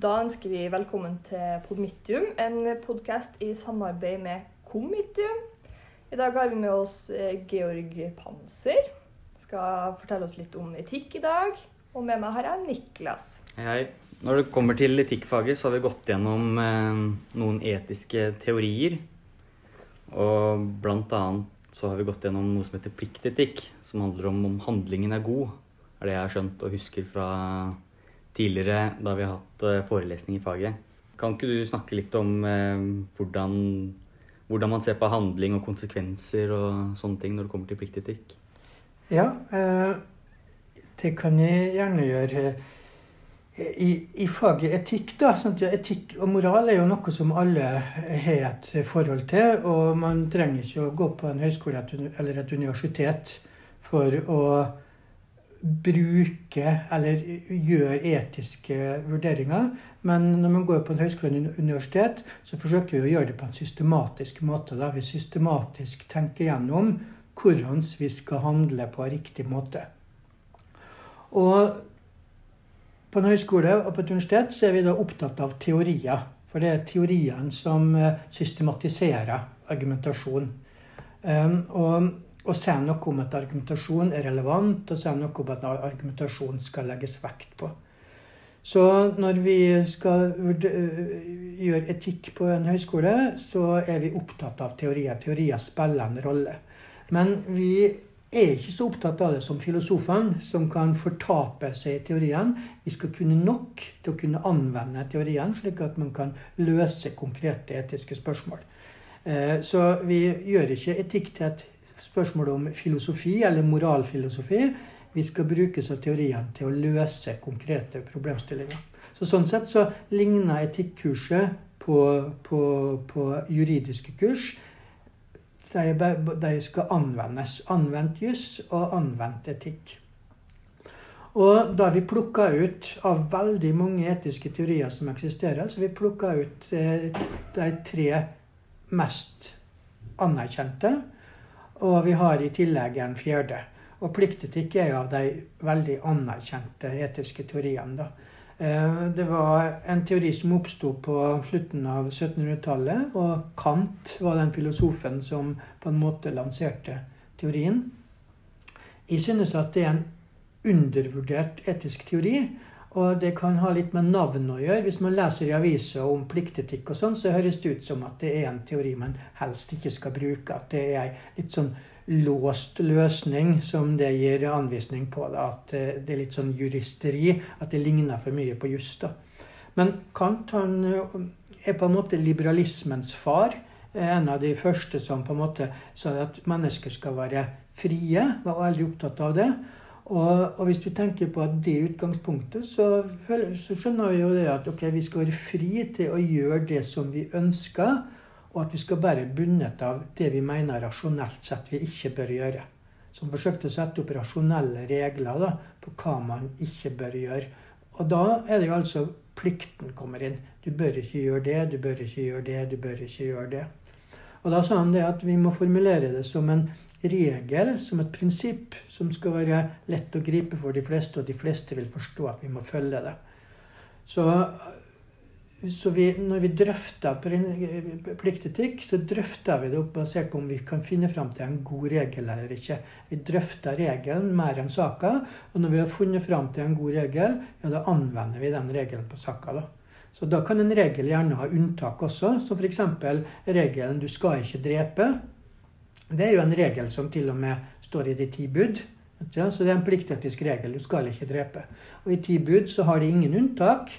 Da ønsker vi velkommen til Podmitium, en podkast i samarbeid med Komitium. I dag har vi med oss eh, Georg Panser. Skal fortelle oss litt om etikk i dag. Og med meg har jeg Niklas. Hei, hei. Når det kommer til etikkfaget, så har vi gått gjennom eh, noen etiske teorier. Og blant annet så har vi gått gjennom noe som heter pliktetikk, som handler om om handlingen er god. er det jeg har skjønt og husker fra tidligere da vi har hatt eh, forelesning i faget. Kan ikke du snakke litt om eh, hvordan, hvordan man ser på handling og konsekvenser og sånne ting når det kommer til pliktetikk? Ja, eh, det kan jeg gjerne gjøre. I, i faget etikk, da at Etikk og moral er jo noe som alle har et forhold til. Og man trenger ikke å gå på en høyskole eller et universitet for å bruke eller gjøre etiske vurderinger. Men når man går på en høyskole eller universitet, så forsøker vi å gjøre det på en systematisk måte. Da vi systematisk tenker gjennom hvordan vi skal handle på riktig måte. Og på en høyskole og på et universitet så er vi da opptatt av teorier. For det er teoriene som eh, systematiserer argumentasjon. Um, og å si noe om at argumentasjon er relevant, og si noe om at argumentasjon skal legges vekt på. Så når vi skal gjøre etikk på en høyskole, så er vi opptatt av teorier. Teorier spiller en rolle. Men vi er ikke så opptatt av det som filosofene, som kan fortape seg i teorien. Vi skal kunne nok til å kunne anvende teorien, slik at man kan løse konkrete etiske spørsmål. Eh, så vi gjør ikke etikk til et spørsmål om filosofi eller moralfilosofi. Vi skal bruke så teorien til å løse konkrete problemstillinger. Så Sånn sett så ligner etikkurset på, på, på juridiske kurs de, de skal anvendes. Anvendt juss og anvendt etikk. Og da vi plukka ut av veldig mange etiske teorier som eksisterer, så vi plukka ut eh, de tre mest anerkjente. Og vi har i tillegg en fjerde. Og pliktetikk er jo av de veldig anerkjente etiske teoriene. da. Eh, det var en teori som oppsto på slutten av 1700-tallet. Og Kant var den filosofen som på en måte lanserte teorien. Jeg synes at det er en undervurdert etisk teori. Og det kan ha litt med navn å gjøre. Hvis man leser i aviser om pliktetikk, og sånn, så høres det ut som at det er en teori man helst ikke skal bruke. At det er litt sånn låst løsning som det gir anvisning på. Da. At det er litt sånn juristeri. At det ligner for mye på juss. Men Kant han eh, er på en måte liberalismens far. En av de første som på en måte sa at mennesker skal være frie. Var veldig opptatt av det. Og, og hvis vi tenker på at det utgangspunktet, så, så skjønner vi jo det at okay, vi skal være fri til å gjøre det som vi ønsker og at vi skal være bundet av det vi mener rasjonelt sett vi ikke bør gjøre. Som forsøkte å sette opp rasjonelle regler da, på hva man ikke bør gjøre. Og da er det jo altså plikten kommer inn. Du bør ikke gjøre det, du bør ikke gjøre det, du bør ikke gjøre det. Og da sa han det at vi må formulere det som en regel, som et prinsipp, som skal være lett å gripe for de fleste, og de fleste vil forstå at vi må følge det. Så så vi, når vi drøfter pliktetikk, så drøfter vi det basert på om vi kan finne fram til en god regel eller ikke. Vi drøfter regelen mer enn saka. Og når vi har funnet fram til en god regel, ja, da anvender vi den regelen på saka. da. Så da kan en regel gjerne ha unntak også, som f.eks. regelen 'du skal ikke drepe'. Det er jo en regel som til og med står i de ti bud. Ja, så det er en pliktetisk regel. Du skal ikke drepe. Og i ti bud så har de ingen unntak.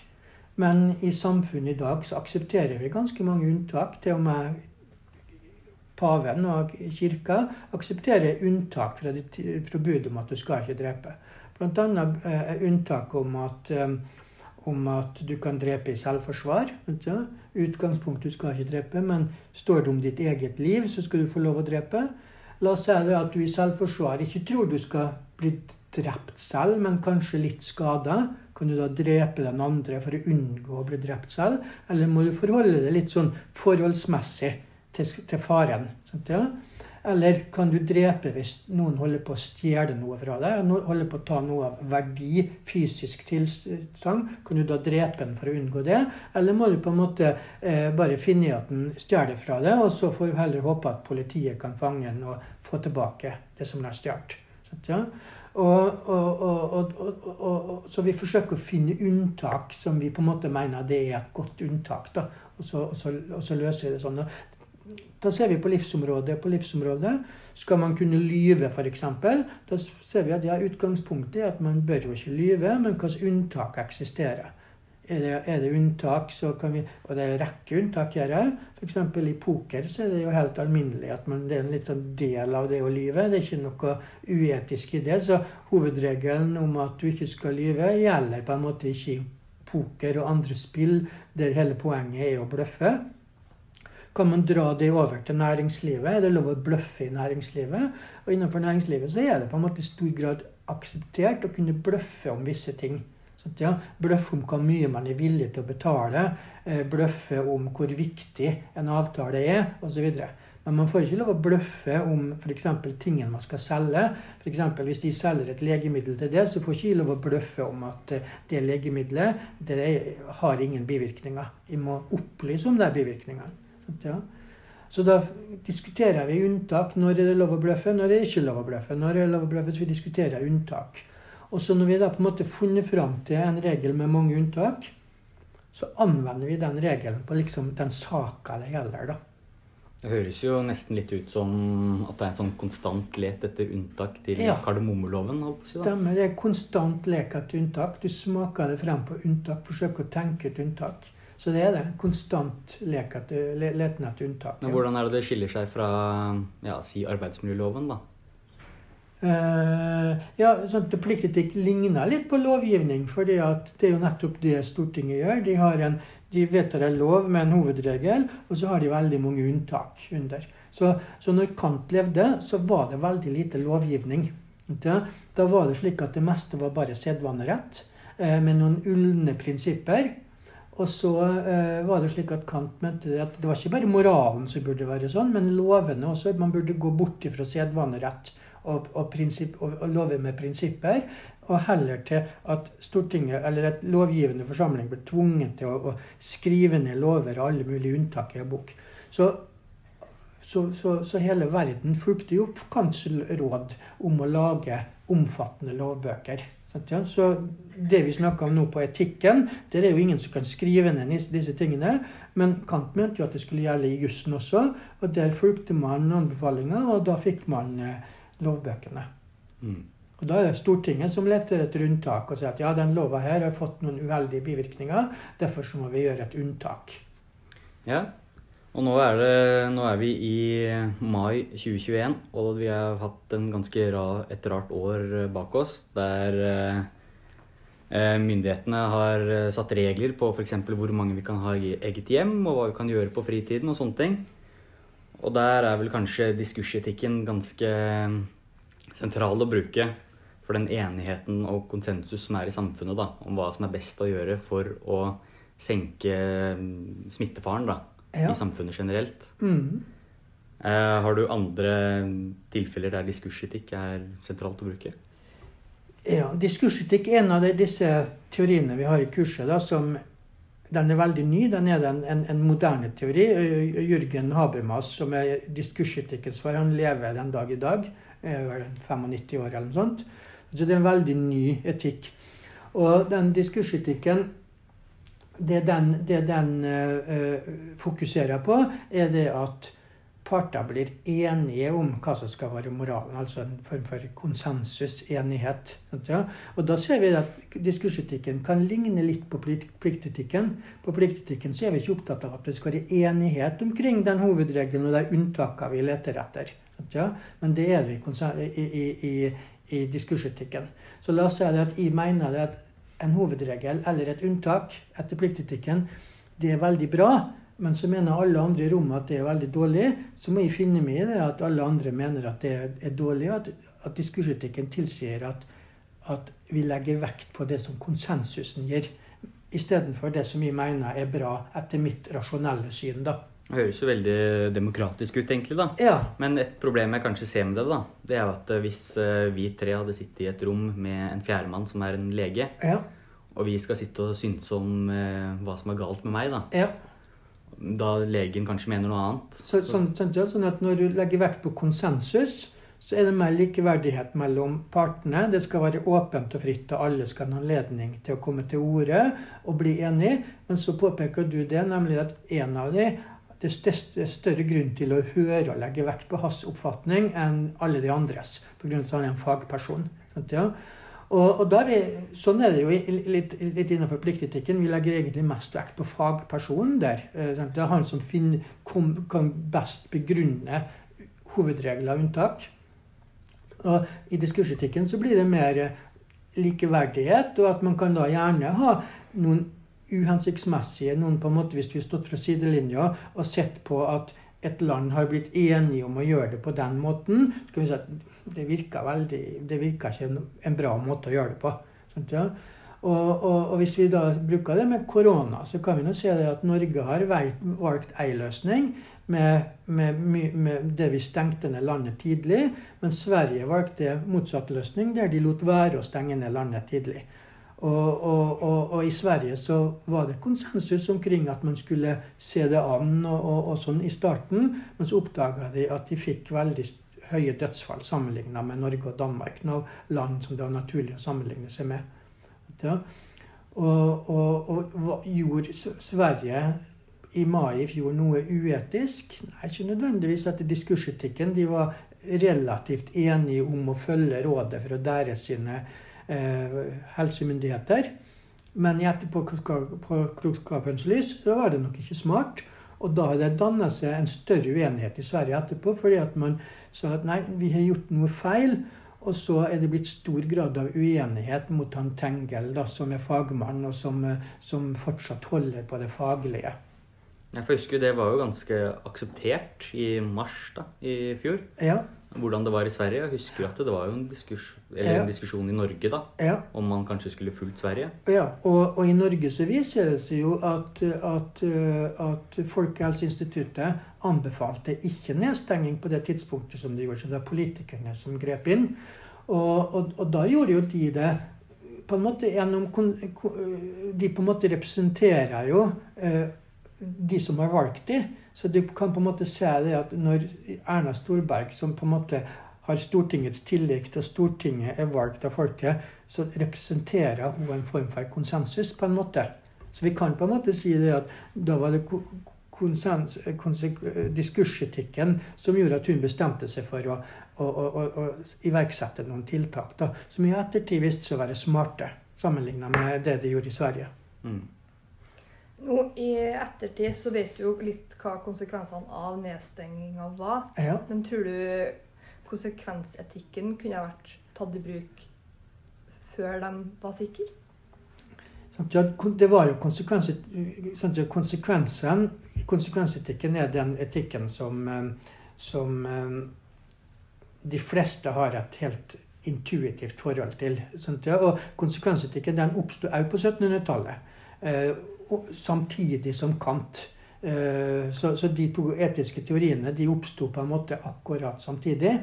Men i samfunnet i dag så aksepterer vi ganske mange unntak. Til og med paven og kirka aksepterer unntak fra, fra budet om at du skal ikke drepe. Bl.a. Eh, unntak om at, eh, om at du kan drepe i selvforsvar. Utgangspunktet Utgangspunkt du skal ikke drepe, men står det om ditt eget liv, så skal du få lov å drepe. La oss si at du i selvforsvar ikke tror du skal bli drept selv, men kanskje litt skada. Kan du da drepe den andre for å unngå å bli drept selv? Eller må du forholde deg litt sånn forholdsmessig til, til faren? Sant, ja? Eller kan du drepe hvis noen holder på å stjele noe fra deg? Noen holder på å ta noe av verdi, fysisk tilstand. Kan du da drepe den for å unngå det? Eller må du på en måte eh, bare finne at den stjeler fra deg, og så får du heller håpe at politiet kan fange den og få tilbake det som den har stjålet? Ja? Og, og, og, så vi forsøker å finne unntak som vi på en måte mener det er et godt unntak. da, Og så, så, så løser vi det sånn. Da ser vi på livsområdet. På livsområdet skal man kunne lyve, f.eks. Da ser vi at ja, utgangspunktet er at man bør jo ikke lyve, men hvilke unntak eksisterer. Er det, er det, unntak, så kan vi Og det er en rekke unntak her. F.eks. i poker så er det jo helt alminnelig at man, det er en litt sånn del av det å lyve. Det er ikke noe uetisk i det. Så hovedregelen om at du ikke skal lyve, gjelder på en måte ikke i poker og andre spill der hele poenget er å bløffe. Kan man dra det over til næringslivet? Er det lov å bløffe i næringslivet? Og innenfor næringslivet så er det på en måte i stor grad akseptert å kunne bløffe om visse ting. Sånn, ja, bløffe om hvor mye man er villig til å betale, eh, bløffe om hvor viktig en avtale er, osv. Men man får ikke lov å bløffe om f.eks. tingene man skal selge. For eksempel, hvis de selger et legemiddel til det, så får ikke lov å bløffe om at eh, det legemiddelet det har ingen bivirkninger. Vi må opplyse om de bivirkningene. Ja. Så da diskuterer vi unntak. Når er det lov å bløffe, når er det ikke lov å bløffe. Når er det lov å bløffe, så vi diskuterer unntak. Og så når vi da på en måte funnet fram til en regel med mange unntak, så anvender vi den regelen på liksom den saka det gjelder. da. Det høres jo nesten litt ut som at det er en sånn konstant let etter unntak til ja. kardemommeloven. Stemmer. Det er konstant lek etter unntak. Du smaker det frem på unntak, forsøker å tenke et unntak. Så det er det. Konstant leten etter unntak. Men Hvordan er det det skiller seg fra ja, si arbeidsmiljøloven, da? Uh, ja, sånn at Pliktetikk ligner litt på lovgivning. for det er jo nettopp det Stortinget gjør. De, har en, de vedtar en lov med en hovedregel, og så har de veldig mange unntak under. Så, så når Kant levde, så var det veldig lite lovgivning. Da var det slik at det meste var bare sedvanerett, uh, med noen ulne prinsipper. Og så eh, var det slik at Kant mente at det var ikke bare moralen som burde være sånn, men lovene også. Man burde gå bort fra sedvanerett og, og, og, og lover med prinsipper. Og heller til at Stortinget, eller et lovgivende forsamling ble tvunget til å, å skrive ned lover og alle mulige unntak i en bok. Så, så, så, så hele verden fulgte jo Kants råd om å lage omfattende lovbøker. Så det vi snakker om nå på etikken, det er jo ingen som kan skrive ned disse tingene. Men Kant mente jo at det skulle gjelde i jussen også, og der fulgte man anbefalinger, og da fikk man eh, lovbøkene. Mm. Og Da er det Stortinget som leter etter unntak og sier at ja, den lova her har fått noen uheldige bivirkninger, derfor så må vi gjøre et unntak. Ja, og nå er, det, nå er, vi i mai 2021, og vi har hatt ganske ra, et rart år bak oss. Der eh, myndighetene har satt regler på f.eks. hvor mange vi kan ha i eget hjem, og hva vi kan gjøre på fritiden og sånne ting. Og der er vel kanskje diskursetikken ganske sentral å bruke for den enigheten og konsensus som er i samfunnet da, om hva som er best å gjøre for å senke smittefaren. da ja. i samfunnet generelt. Mm. Eh, har du andre tilfeller der diskursetikk er sentralt å bruke? Ja, diskursetikk er en av disse teoriene vi har i kurset, da, som den er veldig ny. Den er en, en, en moderne teori. Jørgen Habermas, som er diskursetikkens far, han lever den dag i dag. Er vel 95 år eller noe sånt. Så det er en veldig ny etikk. Og den diskursetikken det den, det den uh, fokuserer på, er det at parter blir enige om hva som skal være moralen. Altså en form for konsensusenighet. Ja? Og da ser vi at diskursetikken kan ligne litt på pliktetikken. På pliktetikken så er vi ikke opptatt av at det skal være enighet omkring den hovedregelen og de unntakene vi leter etter. Ja? Men det er det i, i, i, i diskursetikken. Så la oss si at jeg mener at en hovedregel eller et unntak etter pliktetikken, det er veldig bra. Men så mener alle andre i rommet at det er veldig dårlig. Så må jeg finne meg i det at alle andre mener at det er dårlig, at, at diskursetikken tilsier at, at, vi legger vekt på det som konsensusen gir, istedenfor det som vi mener er bra etter mitt rasjonelle syn. da. Det høres jo veldig demokratisk ut, egentlig, da. Ja. Men et problem jeg kanskje ser med det, da, det er jo at eh, hvis eh, vi tre hadde sittet i et rom med en fjerdemann som er en lege, Ja. og vi skal sitte og synse om eh, hva som er galt med meg, da, ja. da legen kanskje mener noe annet Så, sånn, sånn, sånn at når du legger vekt på konsensus, så er det mer likeverdighet mellom partene. Det skal være åpent og fritt, og alle skal ha en anledning til å komme til orde og bli enig. Men så påpeker du det, nemlig at en av de det er større grunn til å høre og legge vekt på hans oppfatning enn alle de andres, pga. at han er en fagperson. Sant, ja? Og, og vi, sånn er det jo litt, litt innenfor pliktetikken. Vi legger egentlig mest vekt på fagpersonen der. Sant? Det er han som finner, kom, kan best begrunne hovedregler og unntak. Og I diskursetikken så blir det mer likeverdighet, og at man kan da gjerne ha noen uhensiktsmessige noen på en måte Hvis vi stått fra sidelinja og sett på at et land har blitt enige om å gjøre det på den måten, skal vi si at det virker veldig, det virker ikke en, bra måte å gjøre det på. Sant, ja? og, og, og hvis vi da bruker det med korona, så kan vi nå se at Norge har valgt ei løsning med, med, med det vi stengte ned landet tidlig, men Sverige valgte motsatt løsning, der de lot være å stenge ned landet tidlig. Og, og, og, og i Sverige så var det konsensus omkring at man skulle se det an og, sånn i starten, men så oppdaga de at de fikk veldig høye dødsfall sammenligna med Norge og Danmark, noen land som det var naturlig å sammenligne seg med. Ja. Og, gjorde Sverige i mai i fjor noe uetisk? Nei, ikke nødvendigvis etter diskursetikken. De var relativt enige om å følge rådet fra deres sine helsemyndigheter. Men i etterpåklokskapens lys så var det nok ikke smart. Og da har det danna seg en større uenighet i Sverige etterpå, fordi at man sa at nei, vi har gjort noe feil. Og så er det blitt stor grad av uenighet mot han Tengel, da, som er fagmann, og som, eh, som fortsatt holder på det faglige. Jeg får huske Det var jo ganske akseptert i mars da, i fjor. Ja, Hvordan det var i Sverige. Jeg husker at det var jo en, diskurs, eller Ja. en diskusjon i Norge da, ja. om man kanskje skulle fulgt Sverige. Ja, og, og i Norge så viser det seg jo at, at, eh, at Folkehelseinstituttet anbefalte ikke nedstenging på det tidspunktet som de gjorde. Så det var politikerne som grep inn. Og, og, og da gjorde jo de det på en måte gjennom De på en måte representerer jo eh, de som har valgt de. Så du kan på en måte se det at når Erna Storberg, som på en måte har Stortingets tillit, og Stortinget er valgt av folket, så representerer hun en form for konsensus, på en måte. Så vi kan på en måte si det at da var det konsens, konse- diskursetikken som gjorde at hun bestemte seg for å, å, å, å iverksette noen tiltak da, som i ettertid viste seg å være smarte, sammenligna med det de gjorde i Sverige. Mm. Nå I ettertid så vet du jo litt hva konsekvensene av nedstenginga var. Ja. Men tror du konsekvensetikken kunne ha vært tatt i bruk før de var sikre? Ja, Det var jo konsekvenser, konsekvensen Konsekvensetikken er den etikken som, eh, som eh, de fleste har et helt intuitivt forhold til. Og konsekvensetikken den oppsto òg på 1700-tallet. Samtidig som Kant. Eh, så, så de to etiske teoriene de oppsto på en måte akkurat samtidig.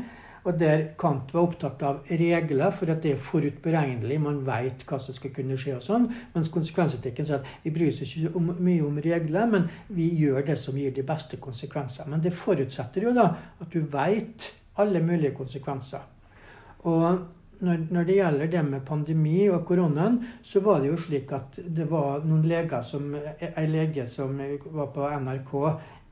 Og der Kant var opptatt av regler for at det er forutberegnelig, man veit hva som skal kunne skje og sånn. Mens konsekvensetikken sier at vi bryr oss ikke om, mye om regler, men vi gjør det som gir de beste konsekvenser. Men det forutsetter jo da at du veit alle mulige konsekvenser. Og når, når det gjelder det med pandemi og koronaen, så var det jo slik at det var noen leger som Ei lege som var på NRK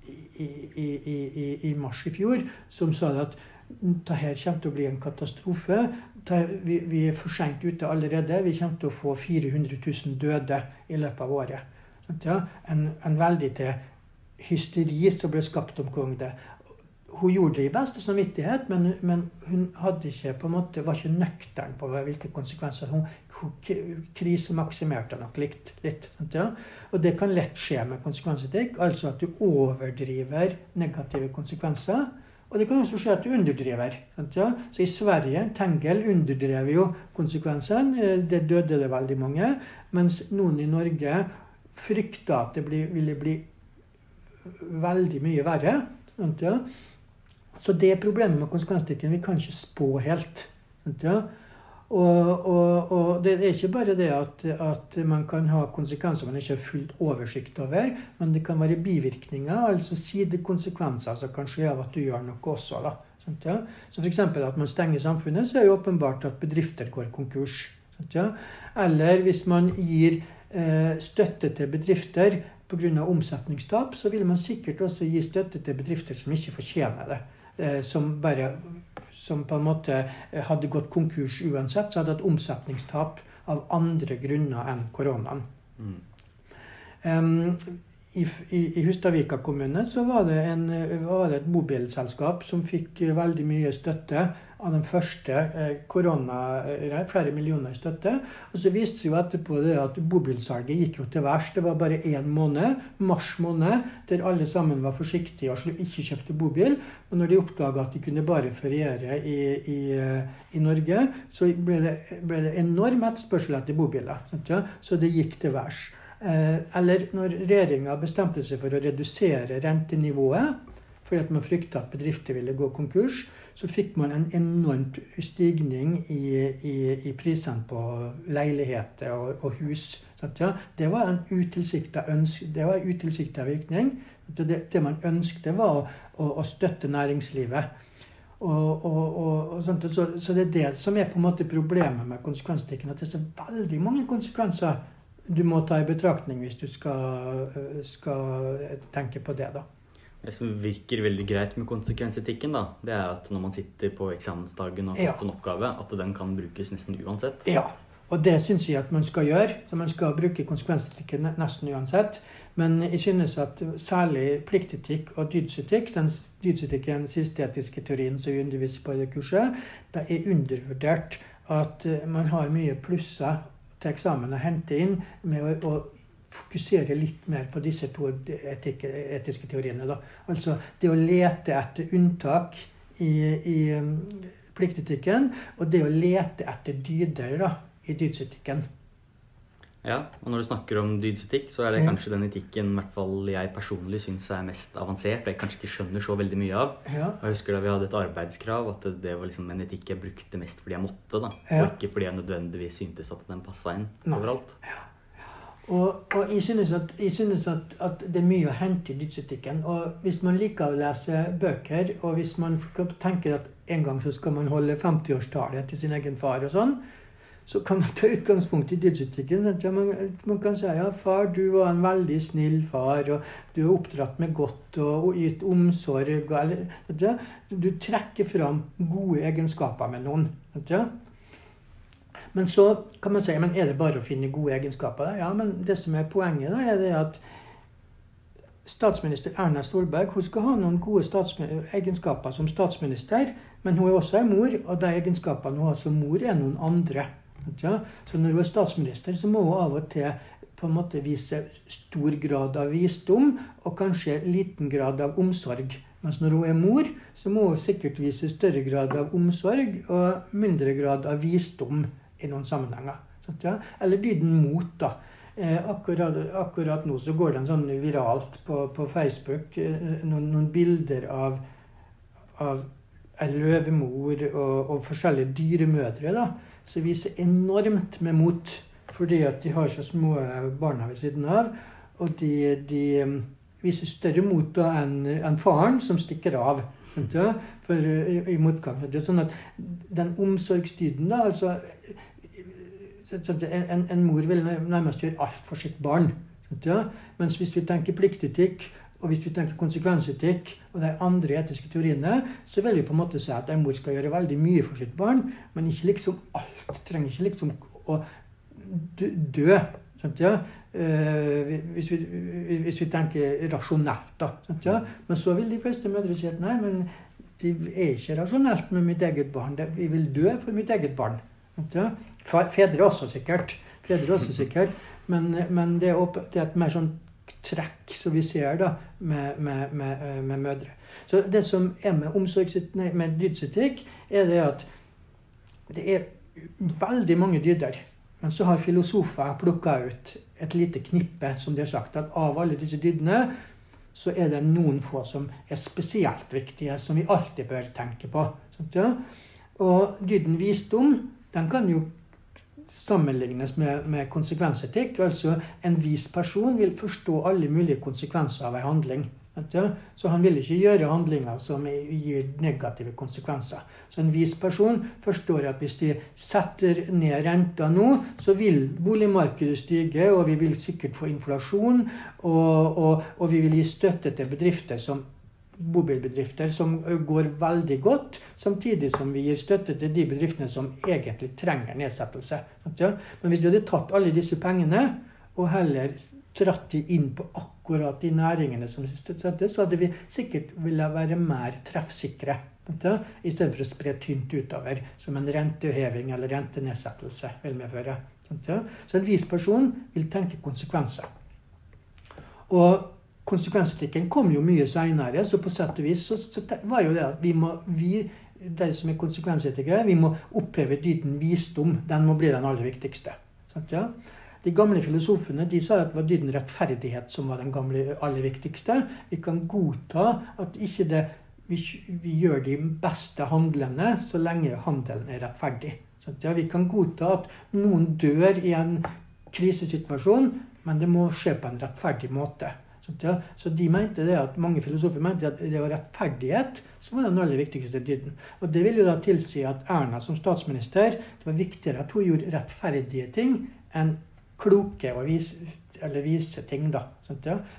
i, i, i, i, mars i fjor, som sa at det her kommer til å bli en katastrofe. Vi, er for seint ute allerede. Vi kommer til å få 400 000 døde i løpet av året. En, en veldig til hysteri som ble skapt omkring det. Hun gjorde det i beste samvittighet, men, men hun ikke, måte, var ikke nøktern på hvilke konsekvenser. Hun, hun krisemaksimerte nok litt. litt ja? Og det kan lett skje med konsekvensetikk, altså at du overdriver negative konsekvenser. Og det kan også skje at du underdriver. Ja? Så i Sverige, Tengel underdrev jo konsekvensene. Eh, Det døde det veldig mange. Mens noen i Norge frykta at det ville bli veldig mye verre. Sant, ja? Så det problemet med konsekvensetikken. Vi kan ikke spå helt. Ja? Og, og, og, det er ikke bare det at, at, man kan ha konsekvenser man ikke har fullt oversikt over, men det kan være bivirkninger, altså sidekonsekvenser som kan skje av at du gjør noe også. da. Sant, ja? Så f.eks. at man stenger samfunnet, så er det åpenbart at bedrifter går konkurs. Eller hvis man gir eh, støtte til bedrifter pga. omsetningstap, så vil man sikkert også gi støtte til bedrifter som ikke fortjener det. Eh, som bare som på en måte eh, hadde gått konkurs uansett, så hadde hatt omsetningstap av andre grunner enn koronaen. Mm. Um, i, i, i, Hustadvika kommune så var det, en, var det et bobilselskap som fikk veldig mye støtte av den første eh, korona, eh, flere millioner i støtte. Og så viste det jo etterpå det at bobilsalget gikk jo til værs. Det var bare én måned, mars måned, der alle sammen var forsiktige og ikke kjøpte bobil. Og når de oppdaga at de kunne bare feriere i, i, eh, i Norge, så ble det, ble det enorm etterspørsel etter bobiler. Så det gikk til værs. Eller når regjeringa bestemte seg for å redusere rentenivået fordi at man frykta at bedrifter ville gå konkurs, så fikk man en enormt stigning i, i, i prisene på leiligheter og, og hus. Ja, det var en utilsikta virkning. Det, det, man ønskte, var å, å, å støtte næringslivet. Og, og, så, så, det er det som er på en måte problemet med konsekvensetikken. At det er så veldig mange konsekvenser du må ta i betraktning hvis du skal, skal tenke på det. da. Det som virker veldig greit med konsekvensetikken, da, det er at når man sitter på eksamensdagen og har fått en oppgave, at den kan brukes nesten uansett. Ja, og det syns jeg at man skal gjøre. Så man skal bruke konsekvensetikken nesten uansett. Men jeg synes at særlig pliktetikk og dydsetikk, den dydsetikk den siste etiske teorien som vi underviser på i det kurset, det er undervurdert at eh, man har mye plusser til eksamen å hente inn med å, å fokusere litt mer på disse to etike, etiske teoriene. Da. Altså det å lete etter unntak i, i um, pliktetikken, og det å lete etter dyder da, i dydsetikken. Ja, og når du snakker om dydsetikk, så er det kanskje den etikken hvert fall jeg personlig syns er mest avansert, og jeg kanskje ikke skjønner så veldig mye av. Ja. Og jeg husker da vi hadde et arbeidskrav, at det var liksom en etikk jeg brukte mest fordi jeg måtte, da. Ja. Og ikke fordi jeg nødvendigvis syntes at den passa inn overalt. Ja. Og, og, jeg synes, at, jeg synes at, at, det er mye å hente i dydsetikken. Og hvis man liker å lese bøker, og hvis man tenker at en gang så skal man holde 50-årstallet til sin egen far og sånn, så kan man ta utgangspunkt i dydsetikken. Man, man, kan si ja, far, du var en veldig snill far, og du er oppdratt med godt og gitt omsorg. Eller, du trekker fram gode egenskaper med noen. Men så kan man si men er det bare å finne gode egenskaper. Ja, men det som er poenget, da, er det at statsminister Erna Stolberg hun skal ha noen gode egenskaper som statsminister, men hun er også en mor, og de egenskapene hun har som mor, er noen andre. Ja? Så når hun er statsminister, så må hun av og til på en måte vise stor grad av visdom og kanskje liten grad av omsorg. Mens når hun er mor, så må hun sikkert vise større grad av omsorg og mindre grad av visdom i noen sammenhenger. Sant, ja? Eller dyden mot, da. Eh, akkurat, akkurat, nå så går det en sånn viralt på, på Facebook eh, noen, noen, bilder av, av ei løvemor og, og, forskjellige dyremødre da, som viser enormt med mot fordi at de har så små barna ved siden av. Og de, de um, viser større mot enn en faren, som stikker av. Ja, for, i, i motgang. Sånn at den omsorgsdyden da, altså en, en, mor vil nærmest gjøre alt for sitt barn. Ja? Mens hvis vi tenker pliktetikk, og hvis vi tenker konsekvensetikk og de andre etiske teoriene, så vil vi på en måte si at en mor skal gjøre veldig mye for sitt barn, men ikke liksom alt. Trenger ikke liksom å dø. Ja? Eh, hvis, vi, hvis, vi, tenker rasjonelt, da. Ja? Men så vil de fleste mødre si at nei, men det er ikke rasjonelt med mitt eget barn. Vi vil dø for mitt eget barn. Ja. Fedre også, sikkert. Fedre også sikkert. Men, men det, er opp, det, er et mer sånn trekk som vi ser da, med, med, med, med mødre. Så det som er med, med dydsetikk, er det at det er veldig mange dyder. Men så har filosofer plukka ut et lite knippe, som de har sagt, at av alle disse dydene så er det noen få som er spesielt viktige, som vi alltid bør tenke på. Og dyden visdom den kan jo sammenlignes med, med konsekvensetikk. Altså en vis person vil forstå alle mulige konsekvenser av en handling. Så han vil ikke gjøre handlinger som gir negative konsekvenser. Så en vis person forstår at hvis de setter ned renta nå, så vil boligmarkedet stige, og vi vil sikkert få inflasjon, og, og, og vi vil gi støtte til bedrifter som bobilbedrifter som går veldig godt, samtidig som vi gir støtte til de bedriftene som egentlig trenger nedsettelse. Men hvis vi hadde tatt alle disse pengene og heller dratt de inn på akkurat de næringene som støttes, så hadde vi sikkert ville være mer treffsikre. Istedenfor å spre tynt utover, som en renteheving eller rentenedsettelse vil medføre. Så en vis person vil tenke konsekvenser. Og konsekvensetikken kom jo mye seinere, så på sett og vis så, så var jo det at vi må vi, det som er konsekvensetikere, vi må oppheve dyden visdom. Den må bli den aller viktigste. Sant, ja? De gamle filosofene de sa at det var dyden rettferdighet som var den gamle aller viktigste. Vi kan godta at ikke det, vi, vi gjør de beste handlene så lenge handelen er rettferdig. Så, ja? Vi kan godta at noen dør i en krisesituasjon, men det må skje på en rettferdig måte. Så de mente det at mange filosofer mente at det var rettferdighet som var den aller viktigste dyden. Og det vil jo da tilsi at Erna som statsminister det var viktigere at hun gjorde rettferdige ting enn kloke og vise, vise ting. da.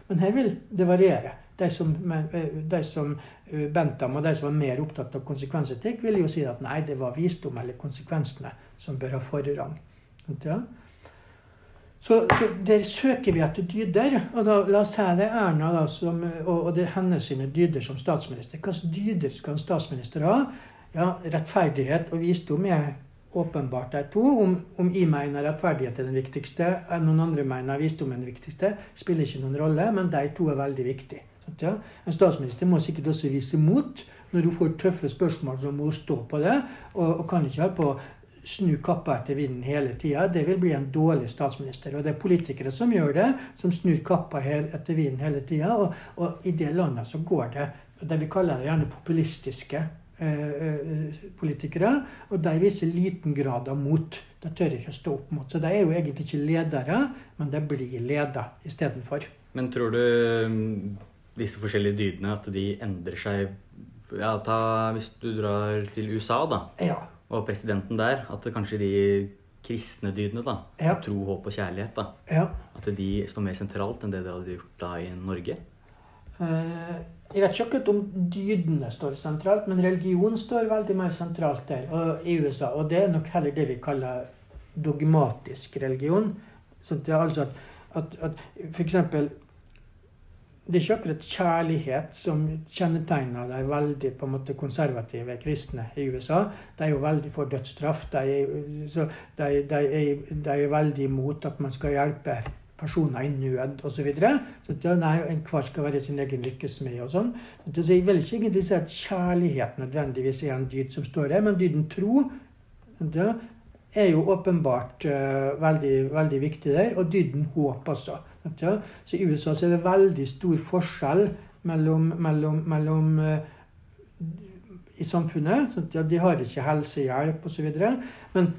Men her vil det variere. De som, de som Bentham og de som var mer opptatt av konsekvensetikk, ville jo si at nei, det var visdom eller konsekvensene som bør ha forrang. Ja? Så, så, der søker vi etter dyder. Og da, la oss si det er Erna da, som, og, og, det er hennes sine dyder som statsminister. Hvilke dyder skal en statsminister ha? Ja, Rettferdighet og visdom er åpenbart de to. Om, om jeg mener rettferdighet er den viktigste, eller noen andre mener visdom er den viktigste, spiller ikke noen rolle, men de to er veldig viktige. Ja? En statsminister må sikkert også vise mot. Når hun får tøffe spørsmål, så må hun stå på det. Og, og kan ikke ha på snu kappa etter vinden hele tida, det vil bli en dårlig statsminister. Og det er politikere som gjør det, som snur kappa etter vinden hele tida. Og, og, i det landet så går det det vi kaller det gjerne populistiske eh, eh, politikere. Og de viser liten grad av mot. De tør ikke å stå opp mot. Så de er jo egentlig ikke ledere, men de blir leda istedenfor. Men tror du mm, disse forskjellige dydene at de endrer seg ja, ta, Hvis du drar til USA, da. Ja og presidenten der, at kanskje de kristne dydene, da, ja. tro, håp og kjærlighet, da, ja. at de står mer sentralt enn det de hadde gjort da i Norge? Uh, jeg vet ikke om dydene står sentralt, men religion står veldig mer sentralt der og, i USA. Og det er nok heller det vi kaller dogmatisk religion. Så det er altså at, at, at eksempel det er ikke akkurat kjærlighet som kjennetegner de veldig på en måte konservative kristne i USA. De er jo veldig for dødsstraff. De de, de de er veldig imot at man skal hjelpe personer i nød osv. Så, videre. så nei, enhver skal være sin egen lykkes med og sånn. Så jeg vil ikke egentlig si at kjærlighet nødvendigvis er en dyd som står der, men dyden tro det er jo åpenbart uh, veldig, veldig viktig der. Og dyden håp også. Så I USA så er det veldig stor forskjell mellom, mellom, mellom uh, i samfunnet. De har ikke helsehjelp osv. Men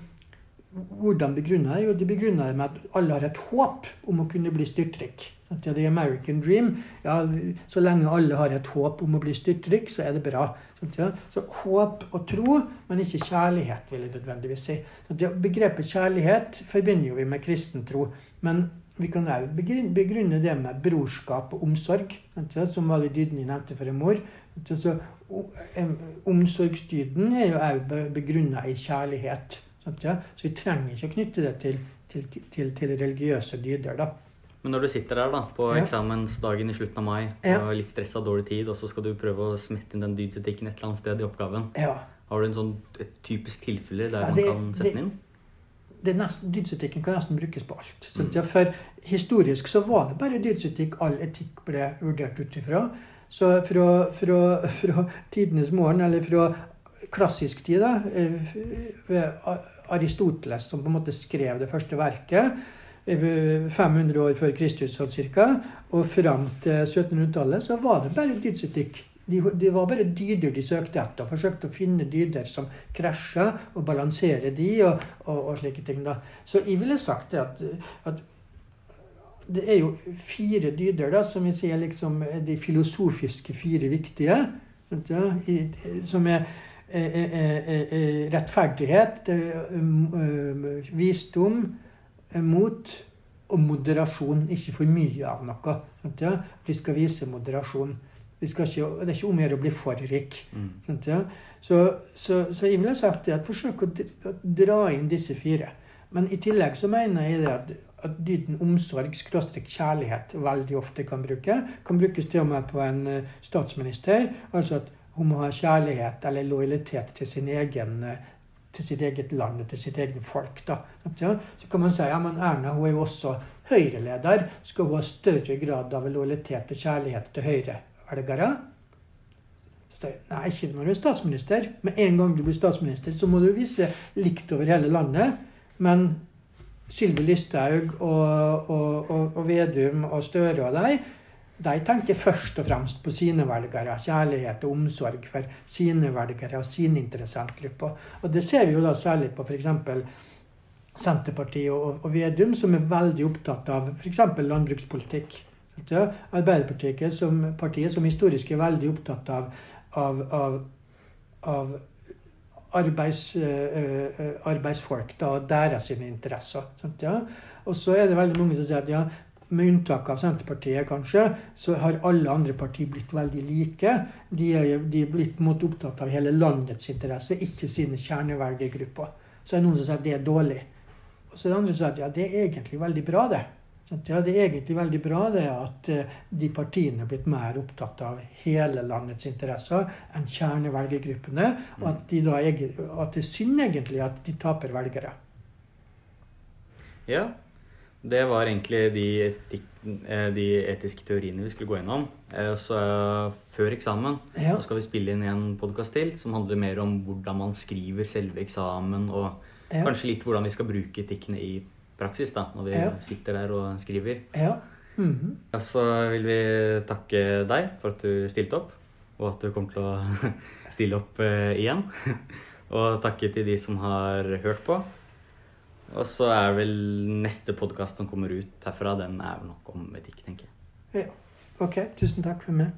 hvordan begrunner jeg? Jo, de det med at alle har et håp om å kunne bli styrtrik. Ja, the American dream. Ja, så lenge alle har et håp om å bli styrtrik, så er det bra. Så håp og tro, men ikke kjærlighet, vil jeg nødvendigvis si. Begrepet kjærlighet forbinder vi med kristen tro. Men vi kan òg begrunne det med brorskap og omsorg, som var det dyden jeg nevnte for en mor. Omsorgsdyden er jo òg begrunna i kjærlighet. Så vi trenger ikke å knytte det til, til, til, til religiøse dyder. da. Men når du sitter der da, på ja. eksamensdagen i slutten av mai ja. og litt stressa, dårlig tid, og så skal du prøve å smette inn den dydsetikken et eller annet sted i oppgaven, ja. har du en sånn, et typisk tilfelle der det, man kan sette den inn? det nesten, Dydsetikken kan nesten brukes på alt. Så, mm. for historisk så var det bare dydsetikk all etikk ble vurdert ut ifra. Så fra, fra, fra, tidenes morgen, eller fra klassisk tid, da, ved Aristoteles, som på en måte skrev det første verket, 500 år før Kristus sånn cirka, og fram til 1700-tallet så var det bare dydsetikk. Det de, var bare dyder de søkte etter, og forsøkte å finne dyder som krasja, og balansere de, og, og, og slike ting. da. Så jeg ville sagt det at, at det er jo fire dyder da, som vi sier liksom er de filosofiske fire viktige. Som er, rettferdighet, visdom, mot og moderasjon. Ikke for mye av noe. Ja? Vi skal vise moderasjon. Ikke, det er ikke om å gjøre å bli for rik. Mm. Ja? Så, så, så, jeg ville sagt det at forsøk å dra inn disse fire. Men i tillegg så mener jeg det at, at dyden omsorg, skråstrek kjærlighet, veldig ofte kan bruke. Kan brukes til og med på en statsminister. Altså at hun må ha kjærlighet eller lojalitet til sin egen uh, til sitt eget land og til sitt eget folk. Da. Så kan man si ja, men Erna hun er jo også Høyre-leder. Skal hun ha større grad av lojalitet og kjærlighet til Høyre-velgere? Nei, ikke når du er statsminister. Med en gang du blir statsminister, så må du vise likt over hele landet. Men Sylvi Listhaug og, og, og, og Vedum og Støre og deg de tenker først og fremst på sine velgere. Kjærlighet og omsorg for sine velgere og sine interessentgrupper. Og det ser vi jo da særlig på f.eks. Senterpartiet og, og Vedum, som er veldig opptatt av f.eks. landbrukspolitikk. Arbeiderpartiet som partiet som historisk er veldig opptatt av, av, av, av arbeids, uh, arbeidsfolk da, og deres interesser. Ja? Og så er det veldig mange som sier at ja, med unntak av Senterpartiet, kanskje, så har alle andre partier blitt veldig like. De er, de er blitt mot opptatt av hele landets interesse, ikke sine kjernevelgergrupper. Så er det noen som sier at det er dårlig. Og så er det andre som sier at ja, det er egentlig veldig bra, det. Ja, det er egentlig veldig bra det at uh, de partiene er blitt mer opptatt av hele landets interesser enn kjernevelgergruppene. Og at, de da, at det er synd egentlig at de taper velgere. Ja, det var egentlig de, etik, eh, de, etiske teoriene vi skulle gå gjennom. Eh, så før eksamen ja. skal vi spille inn en podkast til som handler mer om hvordan man skriver selve eksamen, og ja. kanskje litt hvordan vi skal bruke etikkene i praksis da, når vi ja. sitter der og skriver. Ja. Mm -hmm. Så vil vi takke deg for at du stilte opp, og at du kommer til å stille opp uh, igjen. og takke til de som har hørt på. Og så er vel neste podkast som kommer ut herfra, den er vel nok om etikk, tenker jeg. Ja. Ok. Tusen takk for meg.